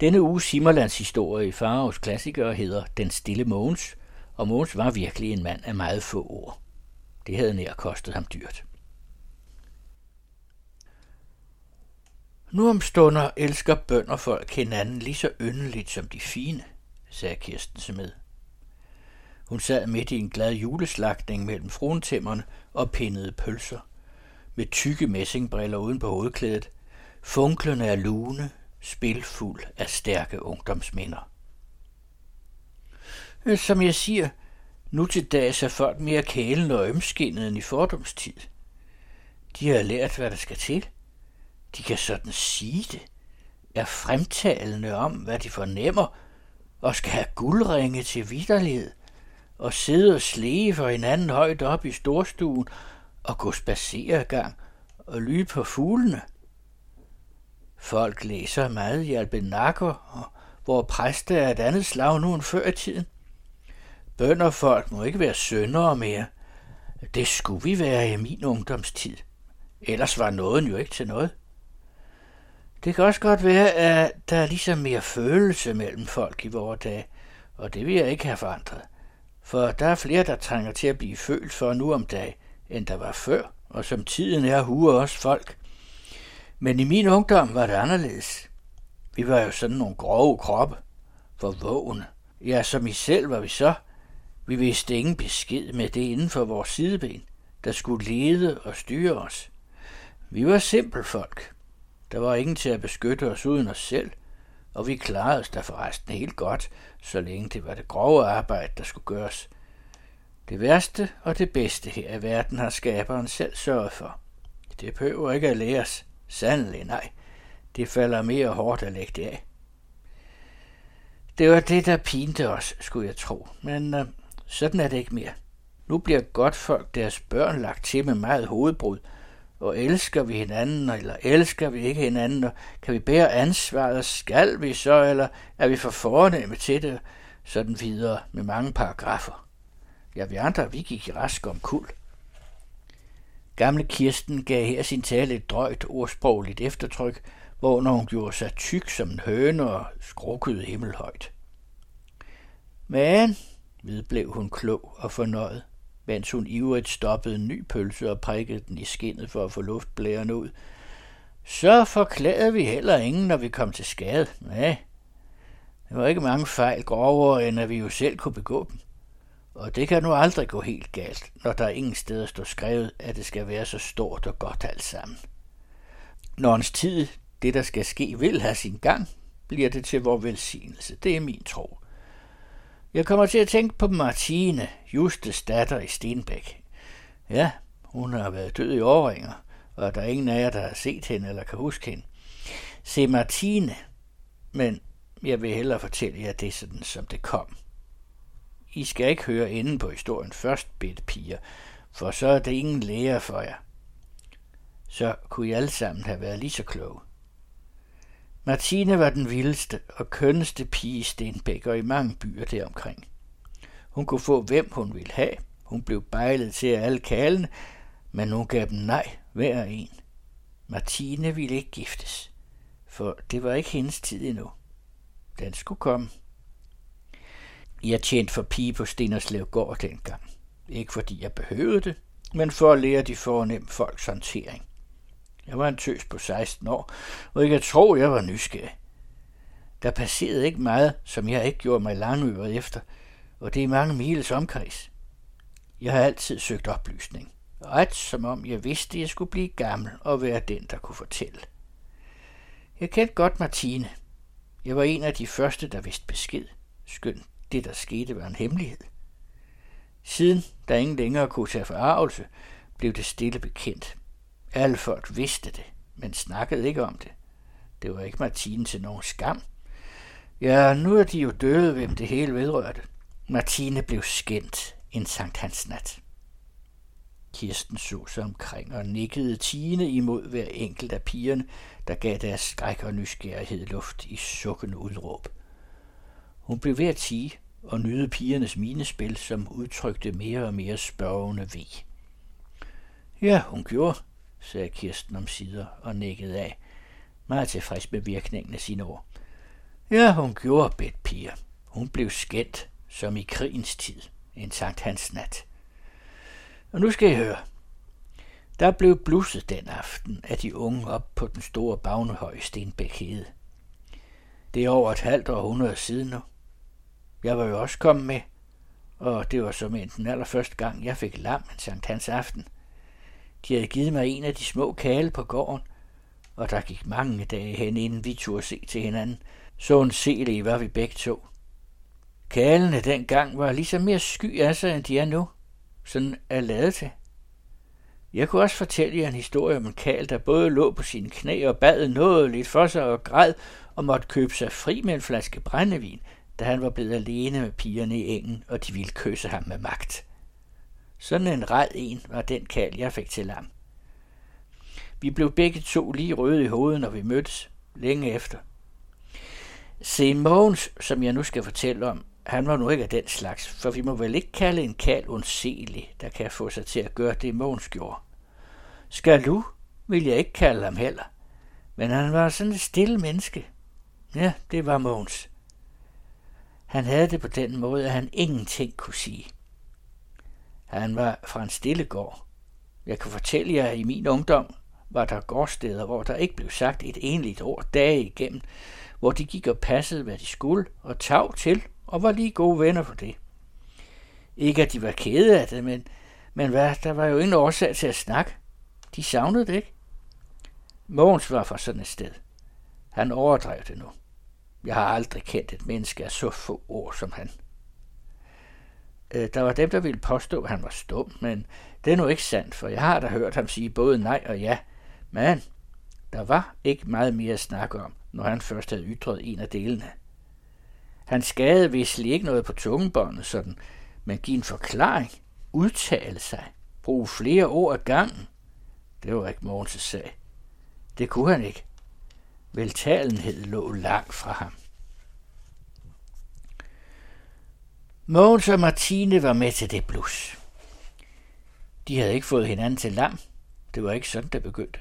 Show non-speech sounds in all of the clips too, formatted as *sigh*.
Denne uges Simmerlands historie i Faraos klassikere hedder Den stille Mogens, og Mogens var virkelig en mand af meget få ord. Det havde nær kostet ham dyrt. Nu om stunder elsker bønder folk hinanden lige så yndeligt som de fine, sagde Kirsten med. Hun sad midt i en glad juleslagtning mellem fruentæmmerne og pindede pølser, med tykke messingbriller uden på hovedklædet, funklende af lune, spilfuld af stærke ungdomsminder. Øh, som jeg siger, nu til dags er folk mere kælende og ømskinnet end i fordomstid. De har lært, hvad der skal til. De kan sådan sige det, er fremtalende om, hvad de fornemmer, og skal have guldringe til vidderlighed, og sidde og slæge for hinanden højt op i storstuen, og gå spaceregang og lyde på fuglene. Folk læser meget i albenakker, hvor præster er et andet slag nu end før i tiden. Bønder folk må ikke være søndere mere. Det skulle vi være i min ungdomstid. Ellers var nåden jo ikke til noget. Det kan også godt være, at der er ligesom mere følelse mellem folk i vores dage, og det vil jeg ikke have forandret. For der er flere, der trænger til at blive følt for nu om dagen, end der var før, og som tiden er huer også folk. Men i min ungdom var det anderledes. Vi var jo sådan nogle grove kroppe, for vågen. Ja, som I selv var vi så. Vi vidste ingen besked med det inden for vores sideben, der skulle lede og styre os. Vi var simpel folk. Der var ingen til at beskytte os uden os selv, og vi klarede os da forresten helt godt, så længe det var det grove arbejde, der skulle gøres. Det værste og det bedste her i verden har skaberen selv sørget for. Det behøver ikke at læres. Sandelig nej. Det falder mere hårdt at lægge det af. Det var det, der pinte os, skulle jeg tro. Men øh, sådan er det ikke mere. Nu bliver godt folk deres børn lagt til med meget hovedbrud, og elsker vi hinanden, eller elsker vi ikke hinanden, og kan vi bære ansvaret, skal vi så, eller er vi for fornemme til det, sådan videre med mange paragrafer. Ja, vi andre, vi gik i rask om kul. Gamle Kirsten gav her sin tale et drøjt ordsprogligt eftertryk, hvor når hun gjorde sig tyk som en høne og skrukkede himmelhøjt. Men, vedblev hun klog og fornøjet, mens hun ivrigt stoppede en ny pølse og prikkede den i skinnet for at få luftblæren ud. Så forklagede vi heller ingen, når vi kom til skade. Nej, det var ikke mange fejl grovere, end at vi jo selv kunne begå dem. Og det kan nu aldrig gå helt galt, når der ingen steder står skrevet, at det skal være så stort og godt alt sammen. Når ens tid, det der skal ske, vil have sin gang, bliver det til vor velsignelse. Det er min tro. Jeg kommer til at tænke på Martine, Justes datter i Stenbæk. Ja, hun har været død i årringer, og der er ingen af jer, der har set hende eller kan huske hende. Se Martine, men jeg vil hellere fortælle jer det sådan, som det kom. I skal ikke høre inden på historien først, bedte piger, for så er det ingen lære for jer. Så kunne I alle sammen have været lige så kloge. Martine var den vildeste og kønneste pige i Stenbæk og i mange byer deromkring. Hun kunne få hvem hun ville have. Hun blev bejlet til alle kalene, men hun gav dem nej hver en. Martine ville ikke giftes, for det var ikke hendes tid endnu. Den skulle komme. Jeg tjente for pige på Stenerslev gård dengang. Ikke fordi jeg behøvede det, men for at lære de fornemme folks håndtering. Jeg var en tøs på 16 år, og jeg kan tro, jeg var nysgerrig. Der passerede ikke meget, som jeg ikke gjorde mig langøret efter, og det er mange miles omkreds. Jeg har altid søgt oplysning, ret som om jeg vidste, at jeg skulle blive gammel og være den, der kunne fortælle. Jeg kendte godt Martine. Jeg var en af de første, der vidste besked, skønt det, der skete, var en hemmelighed. Siden, der ingen længere kunne tage forarvelse, blev det stille bekendt. Alle folk vidste det, men snakkede ikke om det. Det var ikke Martine til nogen skam. Ja, nu er de jo døde, hvem det hele vedrørte. Martine blev skændt en Sankt Hans nat. Kirsten så sig omkring og nikkede Tine imod hver enkelt af pigerne, der gav deres skræk og nysgerrighed luft i sukkende udråb. Hun blev ved at tige og nyde pigernes minespil, som udtrykte mere og mere spørgende ved. Ja, hun gjorde, sagde Kirsten om sider og nikkede af, meget tilfreds med virkningen af sine ord. Ja, hun gjorde bedt piger. Hun blev skændt, som i krigens tid, en Sankt Hans nat. Og nu skal I høre. Der blev blusset den aften af de unge op på den store bagnehøj Stenbæk Hede. Det er over et halvt århundrede siden nu. Jeg var jo også kommet med, og det var som den allerførste gang, jeg fik lam en Sankt Hans aften. De havde givet mig en af de små kale på gården, og der gik mange dage hen, inden vi turde se til hinanden. Så en selig var vi begge to. Kalene dengang var ligesom mere sky af sig, end de er nu. Sådan er lavet til. Jeg kunne også fortælle jer en historie om en kal, der både lå på sine knæ og bad noget lidt for sig og græd og måtte købe sig fri med en flaske brændevin, da han var blevet alene med pigerne i engen, og de ville kysse ham med magt. Sådan en red en var den kald, jeg fik til ham. Vi blev begge to lige røde i hovedet, når vi mødtes, længe efter. Se Mogens, som jeg nu skal fortælle om, han var nu ikke af den slags, for vi må vel ikke kalde en kald ondselig, der kan få sig til at gøre det, Mogens gjorde. Skal du, vil jeg ikke kalde ham heller. Men han var sådan et stille menneske. Ja, det var Mogens. Han havde det på den måde, at han ingenting kunne sige. Han var fra en stille gård. Jeg kan fortælle jer, at i min ungdom var der gårdsteder, hvor der ikke blev sagt et enligt ord dage igennem, hvor de gik og passede, hvad de skulle, og tav til, og var lige gode venner for det. Ikke at de var kede af det, men, men hvad, der var jo ingen årsag til at snakke. De savnede det ikke. Mogens var fra sådan et sted. Han overdrev det nu. Jeg har aldrig kendt et menneske af så få ord som han. Øh, der var dem, der ville påstå, at han var stum, men det er nu ikke sandt, for jeg har da hørt ham sige både nej og ja. Men der var ikke meget mere at snakke om, når han først havde ytret en af delene. Han skadede visselig ikke noget på tungebåndet sådan, men give en forklaring, udtale sig, bruge flere ord ad gangen. Det var ikke Mogens' sag. Det kunne han ikke. Veltalenhed lå langt fra ham. Mogens og Martine var med til det blus. De havde ikke fået hinanden til lam. Det var ikke sådan, det begyndte.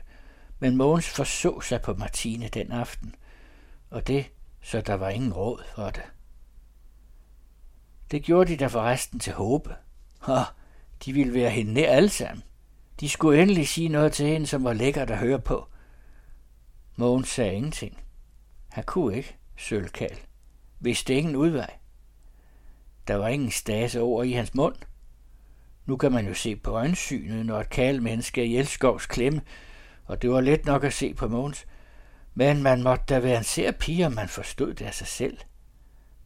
Men Mogens forså sig på Martine den aften, og det, så der var ingen råd for det. Det gjorde de da forresten til håbe. Ha, de ville være hende nær alle sammen. De skulle endelig sige noget til hende, som var lækkert at høre på. Mogens sagde ingenting. Han kunne ikke, sølvkald. Vidste ingen udvej. Der var ingen stase over i hans mund. Nu kan man jo se på øjensynet, når et kald menneske er i elskovs klemme, og det var let nok at se på Mogens. Men man måtte da være en ser pige, man forstod det af sig selv.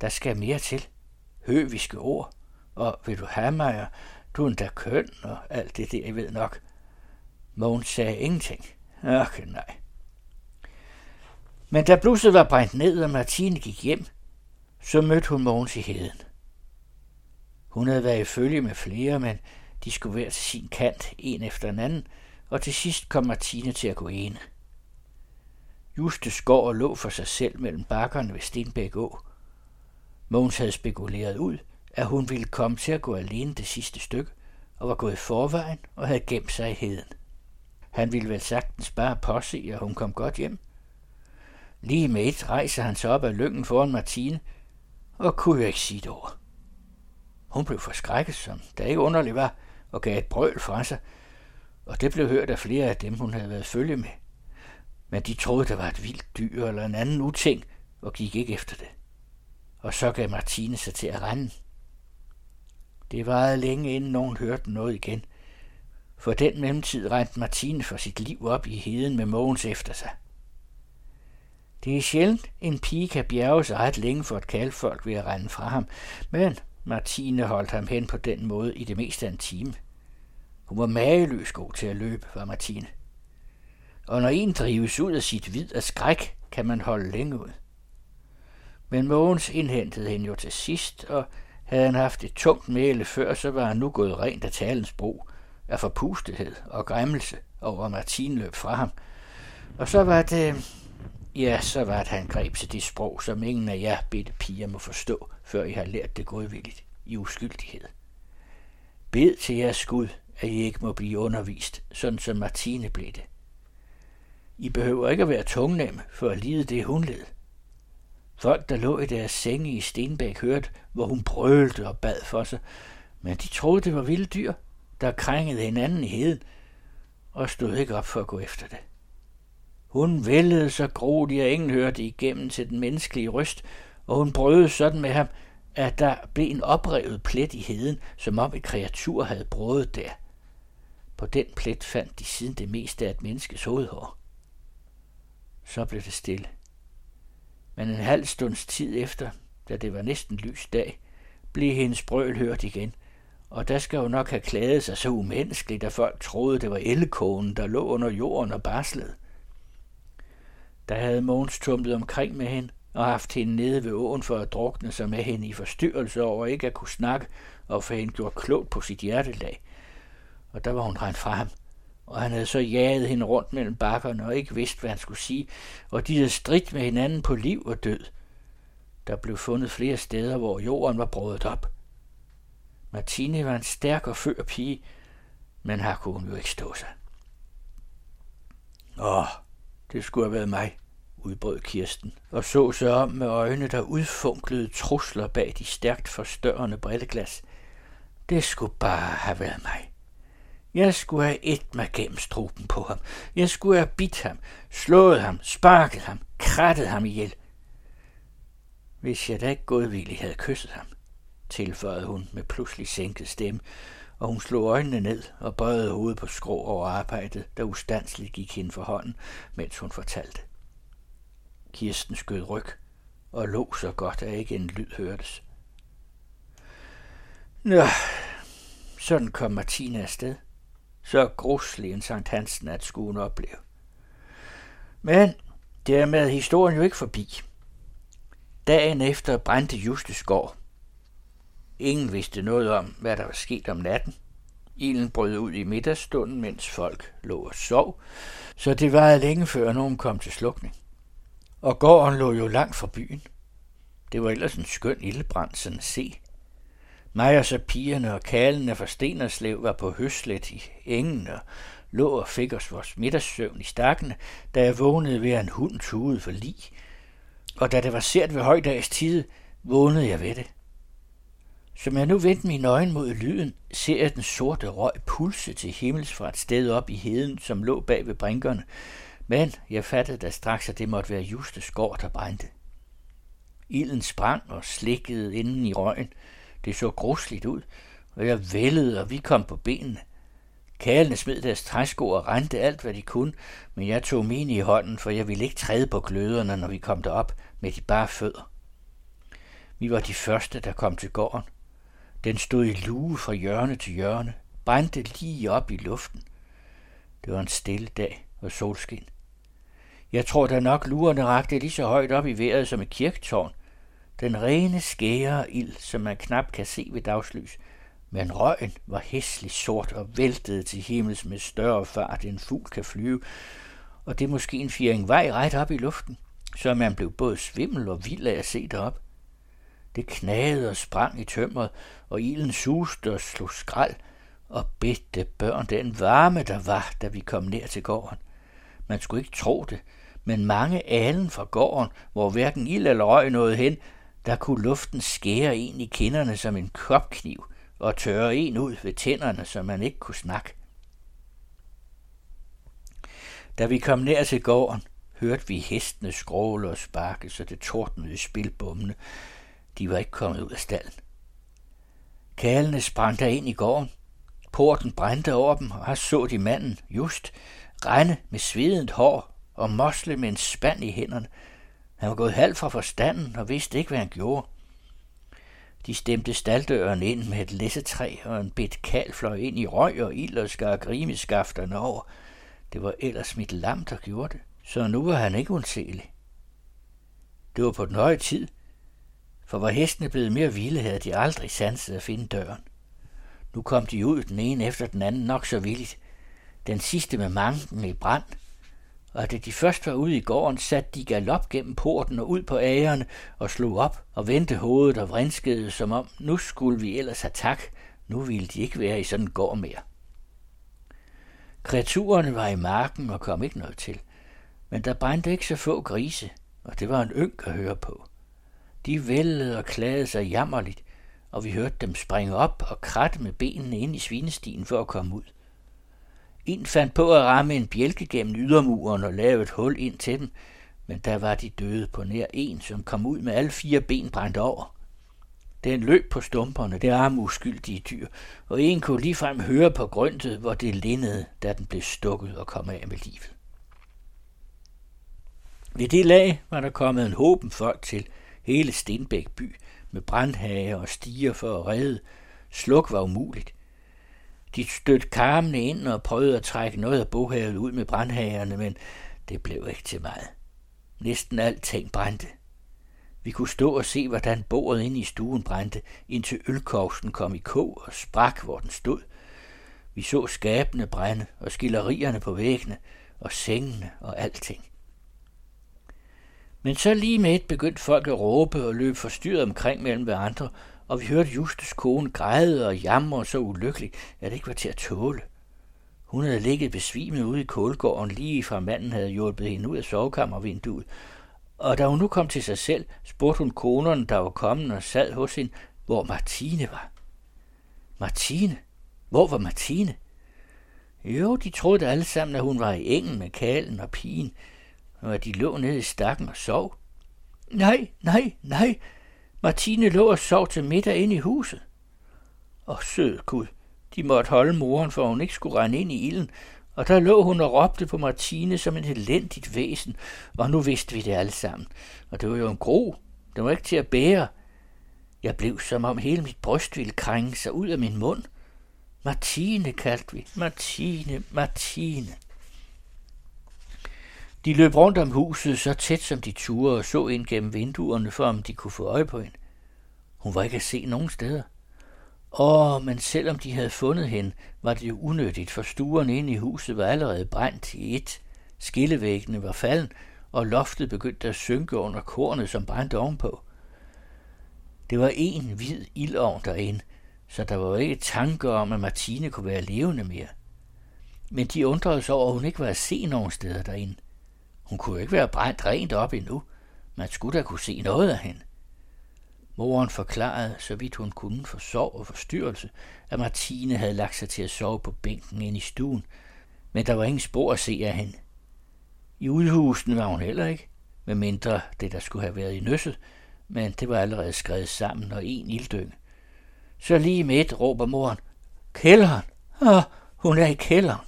Der skal mere til. Høviske ord. Og vil du have mig, og du er endda køn, og alt det der, jeg ved nok. Mogens sagde ingenting. Okay, nej. Men da blusset var brændt ned, og Martine gik hjem, så mødte hun Mogens i heden. Hun havde været i følge med flere, men de skulle være til sin kant, en efter en anden, og til sidst kom Martine til at gå ene. Juste skår og lå for sig selv mellem bakkerne ved Stenbæk Å. Mogens havde spekuleret ud, at hun ville komme til at gå alene det sidste stykke, og var gået i forvejen og havde gemt sig i heden. Han ville vel sagtens bare påse, at hun kom godt hjem. Lige med et rejser han sig op af lyngen foran Martine, og kunne jo ikke sige det ord. Hun blev forskrækket, som der ikke underligt var, og gav et brøl fra sig, og det blev hørt af flere af dem, hun havde været følge med. Men de troede, det var et vildt dyr eller en anden uting, og gik ikke efter det. Og så gav Martine sig til at rende. Det varede længe, inden nogen hørte noget igen. For den mellemtid rendte Martine for sit liv op i heden med Mogens efter sig. Det er sjældent, en pige kan bjerge sig ret længe for at kalfolk ved at rende fra ham, men Martine holdt ham hen på den måde i det meste af en time. Hun var mageløs god til at løbe, var Martine. Og når en drives ud af sit vid af skræk, kan man holde længe ud. Men Mogens indhentede hende jo til sidst, og havde han haft et tungt mæle før, så var han nu gået rent af talens brug, af forpustethed og græmmelse over Martin løb fra ham. Og så var det, ja, så var det, han greb til det sprog, som ingen af jer bitte piger må forstå, før I har lært det godvilligt i uskyldighed. Bed til jeres Gud, at I ikke må blive undervist, sådan som Martine blev det. I behøver ikke at være tungnem for at lide det, hun led. Folk, der lå i deres senge i Stenbæk, hørte, hvor hun brølte og bad for sig, men de troede, det var vilde dyr, der krængede hinanden i heden, og stod ikke op for at gå efter det. Hun vældede så grådigt, at ingen hørte igennem til den menneskelige røst, og hun brød sådan med ham, at der blev en oprevet plet i heden, som om et kreatur havde brødet der. På den plet fandt de siden det meste af et menneskes hovedhår. Så blev det stille. Men en halv stunds tid efter, da det var næsten lys dag, blev hendes brøl hørt igen, og der skal jo nok have klaget sig så umenneskeligt, at folk troede, det var ellekonen, der lå under jorden og barslede. Der havde Mogens tumlet omkring med hende og haft hende nede ved åen for at drukne sig med hende i forstyrrelse over ikke at kunne snakke og få hende gjort klogt på sit hjertelag. Og der var hun rent fra ham, og han havde så jaget hende rundt mellem bakkerne og ikke vidst, hvad han skulle sige, og de havde stridt med hinanden på liv og død. Der blev fundet flere steder, hvor jorden var brødet op. Martine var en stærk og før pige, men her kunne hun jo ikke stå sig. Åh, det skulle have været mig, udbrød Kirsten, og så sig om med øjne, der udfunklede trusler bag de stærkt forstørrende brilleglas. Det skulle bare have været mig. Jeg skulle have et mig gennem struben på ham. Jeg skulle have bidt ham, slået ham, sparket ham, krattet ham ihjel. Hvis jeg da ikke godvilligt havde kysset ham, tilføjede hun med pludselig sænket stemme, og hun slog øjnene ned og bøjede hovedet på skrå over arbejdet, der ustandsligt gik hende for hånden, mens hun fortalte. Kirsten skød ryg og lå så godt, at ikke en lyd hørtes. Nå, sådan kom Martina afsted. Så gruslig en Sankt Hansen at skuen opleve. Men dermed er historien jo ikke forbi. Dagen efter brændte Justes gård. Ingen vidste noget om, hvad der var sket om natten. Ilden brød ud i middagsstunden, mens folk lå og sov, så det var længe før nogen kom til slukning. Og gården lå jo langt fra byen. Det var ellers en skøn ildbrand, sådan at se. Mig og så pigerne og kalene fra Stenerslev var på høslet i engen og lå og fik os vores middagssøvn i stakkene, da jeg vågnede ved en hund tude for lig. Og da det var sært ved højdags tid, vågnede jeg ved det. Som jeg nu vendte mine øjne mod lyden, ser jeg den sorte røg pulse til himmels fra et sted op i heden, som lå bag ved brinkerne, men jeg fattede da straks, at det måtte være Justes skår, der brændte. Ilden sprang og slikkede inden i røgen. Det så grusligt ud, og jeg vældede, og vi kom på benene. Kalene smed deres træsko og rendte alt, hvad de kunne, men jeg tog mine i hånden, for jeg ville ikke træde på gløderne, når vi kom derop med de bare fødder. Vi var de første, der kom til gården. Den stod i lue fra hjørne til hjørne, brændte lige op i luften. Det var en stille dag og solskin. Jeg tror da nok lurerne rakte lige så højt op i vejret som et kirketårn. Den rene skære ild, som man knap kan se ved dagslys. Men røgen var hæslig sort og væltede til himmels med større fart, end fugl kan flyve, og det er måske en firing vej ret op i luften, så man blev både svimmel og vild af at se derop. Det knagede og sprang i tømmeret, og ilden suste og slog skrald, og bedte børn den varme, der var, da vi kom ned til gården. Man skulle ikke tro det, men mange alen fra gården, hvor hverken ild eller røg nåede hen, der kunne luften skære en i kinderne som en kopkniv og tørre en ud ved tænderne, så man ikke kunne snakke. Da vi kom ned til gården, hørte vi hestene skråle og sparke, så det tordnede i spilbommene. De var ikke kommet ud af stallen. Kalene sprang der ind i gården. Porten brændte over dem, og her så de manden, just, rende med svedet hår og mosle med en spand i hænderne. Han var gået halvt fra forstanden og vidste ikke, hvad han gjorde. De stemte staldøren ind med et læssetræ, og en bit kal fløj ind i røg og ild og skar grimeskafterne over. Det var ellers mit lam, der gjorde det, så nu var han ikke undselig. Det var på den høje tid, for var hestene blevet mere vilde, havde de aldrig sanset at finde døren. Nu kom de ud den ene efter den anden nok så villigt. Den sidste med manken i brand, og da de først var ude i gården, satte de galop gennem porten og ud på ægerne og slog op og vendte hovedet og vrinskede, som om nu skulle vi ellers have tak, nu ville de ikke være i sådan en gård mere. Kreaturerne var i marken og kom ikke noget til, men der brændte ikke så få grise, og det var en ynk at høre på. De vældede og klagede sig jammerligt, og vi hørte dem springe op og kratte med benene ind i svinestien for at komme ud. En fandt på at ramme en bjælke gennem ydermuren og lave et hul ind til dem, men der var de døde på nær en, som kom ud med alle fire ben brændt over. Den løb på stumperne, det arme uskyldige dyr, og en kunne ligefrem høre på grøntet, hvor det lindede, da den blev stukket og kom af med livet. Ved det lag var der kommet en håben folk til hele Stenbæk by med brandhage og stiger for at redde. Sluk var umuligt. De stødte karmene ind og prøvede at trække noget af bohavet ud med brandhagerne, men det blev ikke til meget. Næsten alting brændte. Vi kunne stå og se, hvordan bordet inde i stuen brændte, indtil ølkovsten kom i kog og sprak, hvor den stod. Vi så skabene brænde og skillerierne på væggene og sengene og alting. Men så lige med et begyndte folk at råbe og løbe forstyrret omkring mellem hverandre, og vi hørte Justes kone græde og jamre så ulykkelig, at det ikke var til at tåle. Hun havde ligget besvimet ude i kålgården lige fra manden havde hjulpet hende ud af sovekammervinduet, og da hun nu kom til sig selv, spurgte hun konerne, der var kommet og sad hos hende, hvor Martine var. Martine? Hvor var Martine? Jo, de troede alle sammen, at hun var i engen med kalen og pigen, og at de lå nede i stakken og sov. Nej, nej, nej. Martine lå og sov til middag inde i huset. Og sød Gud, de måtte holde moren, for hun ikke skulle rende ind i ilden, og der lå hun og råbte på Martine som en elendigt væsen, og nu vidste vi det alle sammen. Og det var jo en gro. Det var ikke til at bære. Jeg blev som om hele mit bryst ville krænge sig ud af min mund. Martine kaldte vi. Martine, Martine. De løb rundt om huset så tæt som de turde og så ind gennem vinduerne, for om de kunne få øje på hende. Hun var ikke at se nogen steder. Åh, men selvom de havde fundet hende, var det jo unødigt, for stuerne inde i huset var allerede brændt i et. Skillevæggene var falden, og loftet begyndte at synke under kornet, som brændte ovenpå. Det var en hvid ildovn derinde, så der var ikke tanke om, at Martine kunne være levende mere. Men de undrede sig over, at hun ikke var at se nogen steder derinde. Hun kunne ikke være brændt rent op endnu. Man skulle da kunne se noget af hende. Moren forklarede, så vidt hun kunne for sorg og forstyrrelse, at Martine havde lagt sig til at sove på bænken ind i stuen, men der var ingen spor at se af hende. I udhusen var hun heller ikke, med mindre det, der skulle have været i nøsset, men det var allerede skrevet sammen og en ilddynge. Så lige midt råber moren, kælderen, Åh, hun er i kælderen.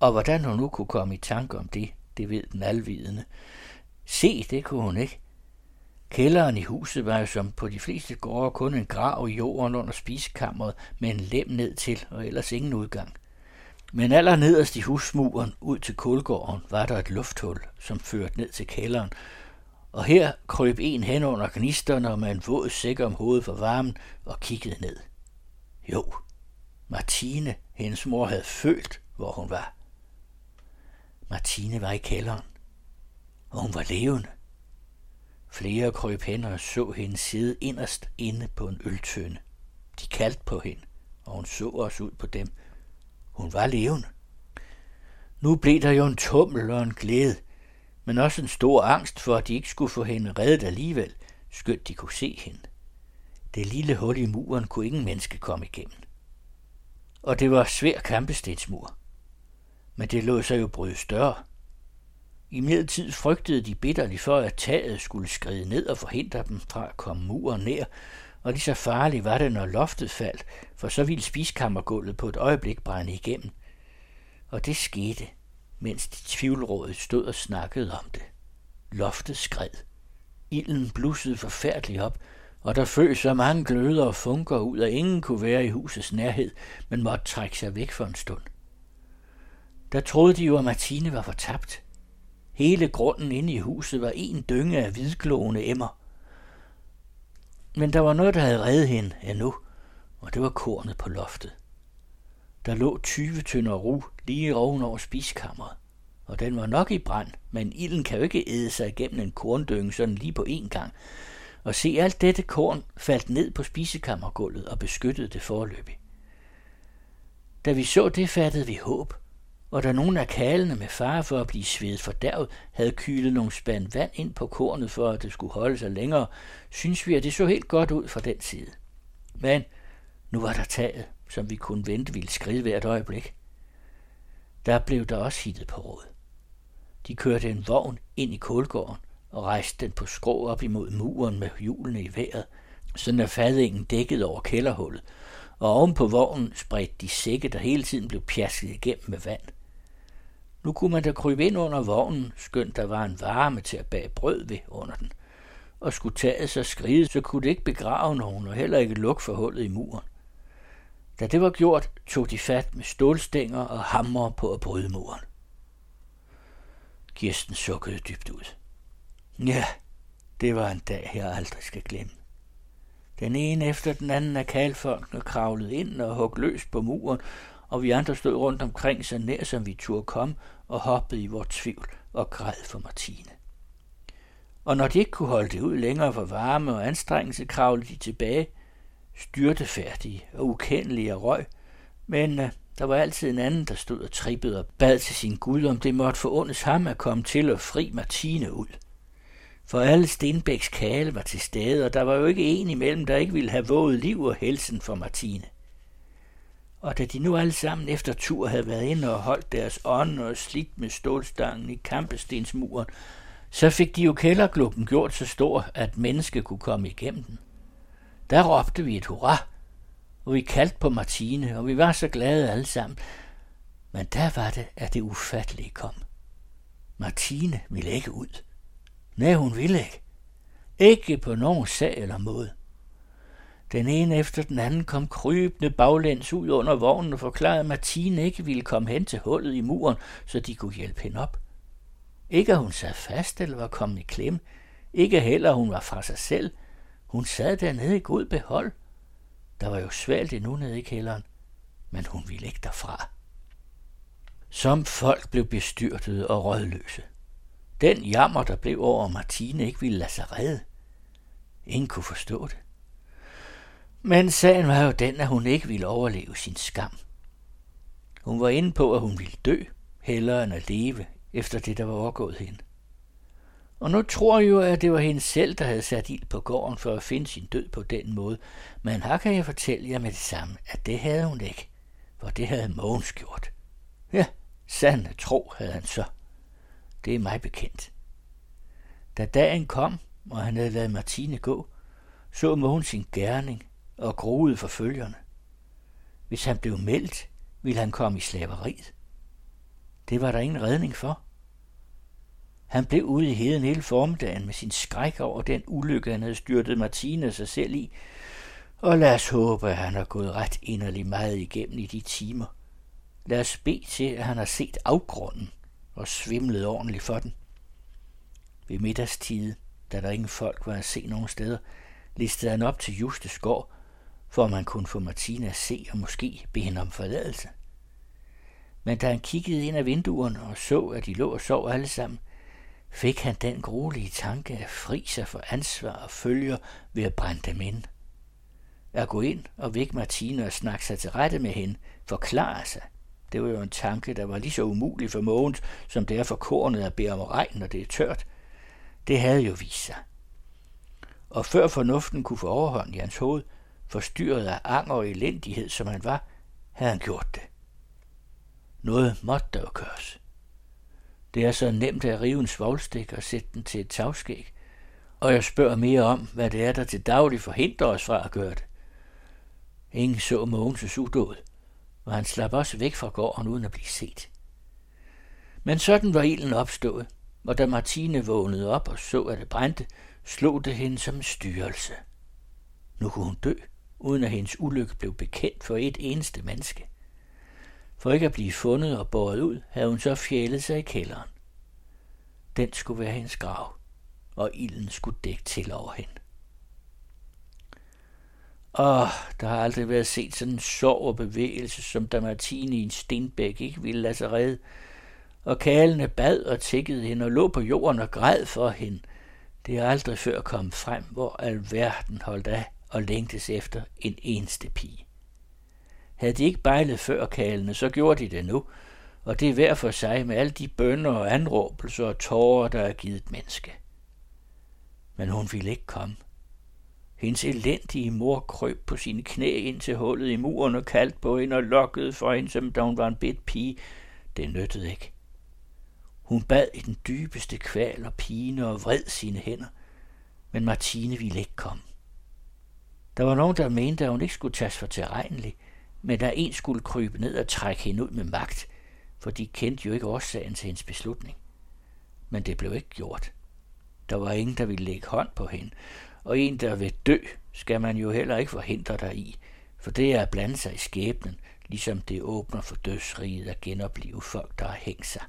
Og hvordan hun nu kunne komme i tanke om det, det ved den alvidende. Se, det kunne hun ikke. Kælderen i huset var jo som på de fleste gårde kun en grav i jorden under spisekammeret med en lem ned til, og ellers ingen udgang. Men aller nederst i husmuren ud til kulgården var der et lufthul, som førte ned til kælderen, og her krøb en hen under gnisterne og med en våd sæk om hovedet for varmen og kiggede ned. Jo, Martine, hendes mor, havde følt, hvor hun var. Martine var i kælderen, og hun var levende. Flere krøb hen og så hende sidde inderst inde på en øltønde. De kaldte på hende, og hun så os ud på dem. Hun var levende. Nu blev der jo en tummel og en glæde, men også en stor angst for, at de ikke skulle få hende reddet alligevel, skønt de kunne se hende. Det lille hul i muren kunne ingen menneske komme igennem. Og det var svær kampestensmur. Men det lod sig jo bryde større. I midlertid frygtede de bitterligt for, at taget skulle skride ned og forhindre dem fra at komme muren ned, og lige så farligt var det, når loftet faldt, for så ville spiskammergulvet på et øjeblik brænde igennem. Og det skete, mens de tvivlrådet stod og snakkede om det. Loftet skred. Ilden blussede forfærdeligt op, og der føg så mange gløder og funker ud, at ingen kunne være i husets nærhed, men måtte trække sig væk for en stund. Der troede de jo, at Martine var fortabt. Hele grunden inde i huset var en dynge af hvidglående emmer. Men der var noget, der havde reddet hende endnu, og det var kornet på loftet. Der lå 20 tynder ru lige oven over spiskammeret, og den var nok i brand, men ilden kan jo ikke æde sig igennem en korndynge sådan lige på én gang. Og se, alt dette korn faldt ned på spisekammergulvet og beskyttede det forløbig. Da vi så det, fattede vi håb, og da nogle af kalene med fare for at blive svedet fordærvet havde kylet nogle spand vand ind på kornet for, at det skulle holde sig længere, synes vi, at det så helt godt ud fra den side. Men nu var der taget, som vi kunne vente ville skride hvert øjeblik. Der blev der også hittet på råd. De kørte en vogn ind i kulgården og rejste den på skrå op imod muren med hjulene i vejret, sådan at fadingen dækkede over kælderhullet, og oven på vognen spredte de sække, der hele tiden blev pjasket igennem med vand. Nu kunne man da krybe ind under vognen, skønt der var en varme til at bage brød ved under den. Og skulle taget sig skride, så kunne det ikke begrave nogen og heller ikke lukke for hullet i muren. Da det var gjort, tog de fat med stålstænger og hammer på at bryde muren. Kirsten sukkede dybt ud. Ja, det var en dag, jeg aldrig skal glemme. Den ene efter den anden af kalfolkene kravlede ind og hugg løs på muren, og vi andre stod rundt omkring så nær som vi turde komme og hoppede i vores tvivl og græd for Martine. Og når de ikke kunne holde det ud længere for varme og anstrengelse, kravlede de tilbage, styrtefærdige og ukendelige af røg, men uh, der var altid en anden, der stod og trippede og bad til sin Gud, om det måtte forundes ham at komme til at fri Martine ud. For alle Stenbæks kale var til stede, og der var jo ikke en imellem, der ikke ville have våget liv og helsen for Martine. Og da de nu alle sammen efter tur havde været inde og holdt deres ånd og slidt med stålstangen i kampestensmuren, så fik de jo kældergluppen gjort så stor, at menneske kunne komme igennem den. Der råbte vi et hurra, og vi kaldte på Martine, og vi var så glade alle sammen. Men der var det, at det ufattelige kom. Martine ville ikke ud. Nej, hun ville ikke. Ikke på nogen sag eller måde. Den ene efter den anden kom krybende baglæns ud under vognen og forklarede, at Martine ikke ville komme hen til hullet i muren, så de kunne hjælpe hende op. Ikke at hun sad fast eller var kommet i klem. Ikke heller, at hun var fra sig selv. Hun sad dernede i god behold. Der var jo svalt endnu nede i kælderen, men hun ville ikke derfra. Som folk blev bestyrtet og rådløse. Den jammer, der blev over Martine, ikke ville lade sig redde. Ingen kunne forstå det. Men sagen var jo den, at hun ikke ville overleve sin skam. Hun var inde på, at hun ville dø, hellere end at leve, efter det, der var overgået hende. Og nu tror jeg jo, at det var hende selv, der havde sat ild på gården for at finde sin død på den måde. Men her kan jeg fortælle jer med det samme, at det havde hun ikke, for det havde Mogens gjort. Ja, sande tro havde han så. Det er mig bekendt. Da dagen kom, og han havde lavet Martine gå, så Mogens sin gerning og groede for følgerne. Hvis han blev meldt, ville han komme i slaveriet. Det var der ingen redning for. Han blev ude i heden hele formiddagen med sin skræk over den ulykke, han havde styrtet Martine sig selv i, og lad os håbe, at han har gået ret inderlig meget igennem i de timer. Lad os bede til, at han har set afgrunden og svimlet ordentligt for den. Ved middagstid, da der ingen folk var at se nogen steder, listede han op til Justes Skår, for at man kunne få Martina at se og måske bede hende om forladelse. Men da han kiggede ind ad vinduerne og så, at de lå og sov alle sammen, fik han den gruelige tanke at fri sig for ansvar og følger ved at brænde dem ind. At gå ind og vække Martina og snakke sig til rette med hende, forklare sig, det var jo en tanke, der var lige så umulig for Mogens, som det er for kornet at bede om regn, når det er tørt. Det havde jo vist sig. Og før fornuften kunne få overhånd i hans hoved, forstyrret af anger og elendighed, som han var, havde han gjort det. Noget måtte der jo køres. Det er så nemt at rive en svoglstik og sætte den til et tagskæg, og jeg spørger mere om, hvad det er, der til daglig forhindrer os fra at gøre det. Ingen så Mogens' udåd, og han slap også væk fra gården uden at blive set. Men sådan var ilden opstået, og da Martine vågnede op og så, at det brændte, slog det hende som en styrelse. Nu kunne hun dø, uden at hendes ulykke blev bekendt for et eneste menneske. For ikke at blive fundet og båret ud, havde hun så fjælet sig i kælderen. Den skulle være hendes grav, og ilden skulle dække til over hende. Åh, der har aldrig været set sådan en sorg og bevægelse, som da Martine i en stenbæk ikke ville lade sig redde. Og kalene bad og tækkede hende og lå på jorden og græd for hende. Det er aldrig før kommet frem, hvor alverden holdt af og længtes efter en eneste pige. Havde de ikke bejlet før kalene, så gjorde de det nu, og det er hver for sig med alle de bønder og anråbelser og tårer, der er givet et menneske. Men hun ville ikke komme. Hendes elendige mor krøb på sine knæ ind til hullet i muren og kaldte på hende og lokkede for hende, som da hun var en bit pige. Det nyttede ikke. Hun bad i den dybeste kval og pine og vred sine hænder, men Martine ville ikke komme. Der var nogen, der mente, at hun ikke skulle tages for tilregnelig, men der en skulle krybe ned og trække hende ud med magt, for de kendte jo ikke årsagen til hendes beslutning. Men det blev ikke gjort. Der var ingen, der ville lægge hånd på hende, og en, der vil dø, skal man jo heller ikke forhindre dig i, for det er at blande sig i skæbnen, ligesom det åbner for dødsriget at genopleve folk, der har hængt sig.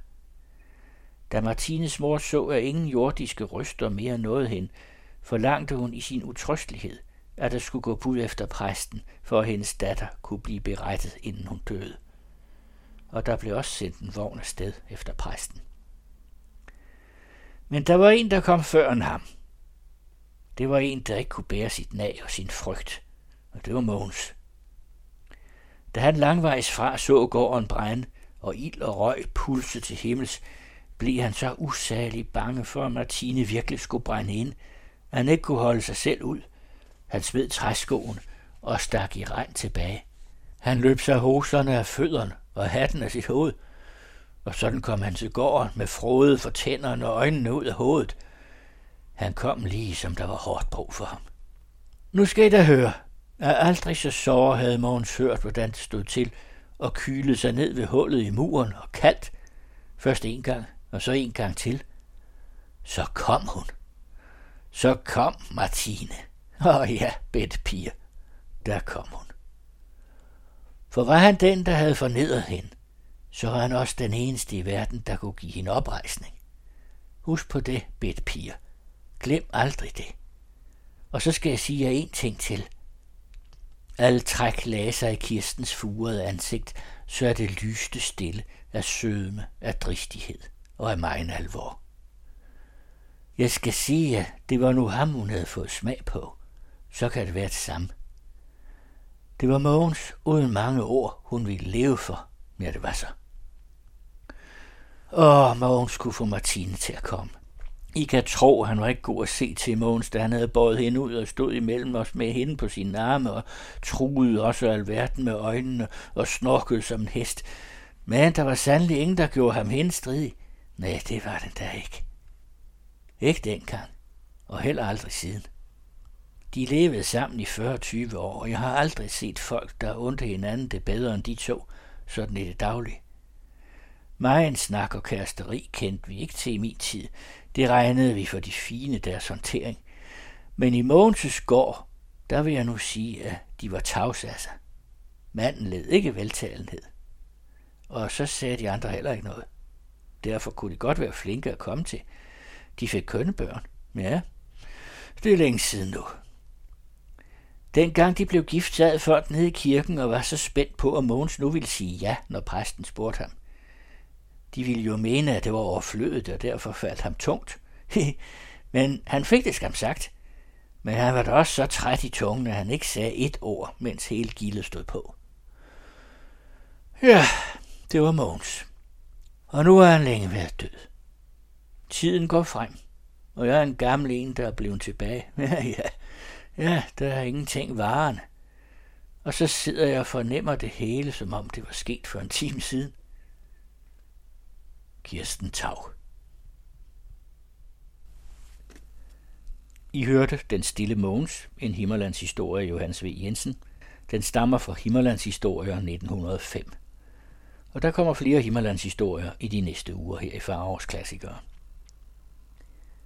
Da Martines mor så, at ingen jordiske ryster mere nåede hende, forlangte hun i sin utrøstelighed, at der skulle gå bud efter præsten, for at hendes datter kunne blive berettet, inden hun døde. Og der blev også sendt en vogn afsted efter præsten. Men der var en, der kom før end ham. Det var en, der ikke kunne bære sit nag og sin frygt, og det var Mogens. Da han langvejs fra så gården brænde, og ild og røg pulse til himmels, blev han så usagelig bange for, at Martine virkelig skulle brænde ind, at han ikke kunne holde sig selv ud. Han smed træskoen og stak i regn tilbage. Han løb sig hoserne af fødderne og hatten af sit hoved, og sådan kom han til gården med frode for tænderne og øjnene ud af hovedet. Han kom lige, som der var hårdt brug for ham. Nu skal I da høre, at aldrig så sår havde Mogens hørt, hvordan det stod til, og kylede sig ned ved hullet i muren og kaldt. Først en gang, og så en gang til. Så kom hun. Så kom Martine. Åh oh ja, bedte piger. Der kom hun. For var han den, der havde fornedret hende, så var han også den eneste i verden, der kunne give hende oprejsning. Husk på det, bedt piger. Glem aldrig det. Og så skal jeg sige jer en ting til. Alle træk lagde sig i Kirstens furede ansigt, så er det lyste stille af sødme, af dristighed og af megen alvor. Jeg skal sige, at det var nu ham, hun havde fået smag på. Så kan det være det samme. Det var Mogens uden mange ord, hun ville leve for, når det var så. Åh, Mogens skulle få Martine til at komme. I kan tro, han var ikke god at se til Mogens, da han havde båret hende ud og stod imellem os med hende på sin arme og truede også alverden med øjnene og snorkede som en hest. Men der var sandelig ingen, der gjorde ham henstridig. Nej, det var den der ikke. Ikke dengang, og heller aldrig siden. De levede sammen i 40-20 år, og jeg har aldrig set folk, der undte hinanden det bedre end de to, sådan i det daglige. Megen snak og kæresteri kendte vi ikke til i min tid. Det regnede vi for de fine deres håndtering. Men i Mogens' gård, der vil jeg nu sige, at de var tavs af sig. Manden led ikke veltalenhed. Og så sagde de andre heller ikke noget. Derfor kunne de godt være flinke at komme til. De fik kønne børn. Ja, det er længe siden nu. Dengang de blev gift, sad folk nede i kirken og var så spændt på, at Mogens nu ville sige ja, når præsten spurgte ham. De ville jo mene, at det var overflødet, og derfor faldt ham tungt. *laughs* Men han fik det skam sagt. Men han var da også så træt i tungen, at han ikke sagde et ord, mens hele gildet stod på. Ja, det var Mogens. Og nu er han længe været død. Tiden går frem, og jeg er en gammel en, der er blevet tilbage. *laughs* Ja, ja, ja, der er ingenting varen. Og så sidder jeg og fornemmer det hele, som om det var sket for en time siden. Kirsten Tau. I hørte Den Stille Mogens, en Himmerlands historie af Johannes V. Jensen. Den stammer fra Himmerlands historier 1905. Og der kommer flere Himmerlands historier i de næste uger her i Farovs Klassikere.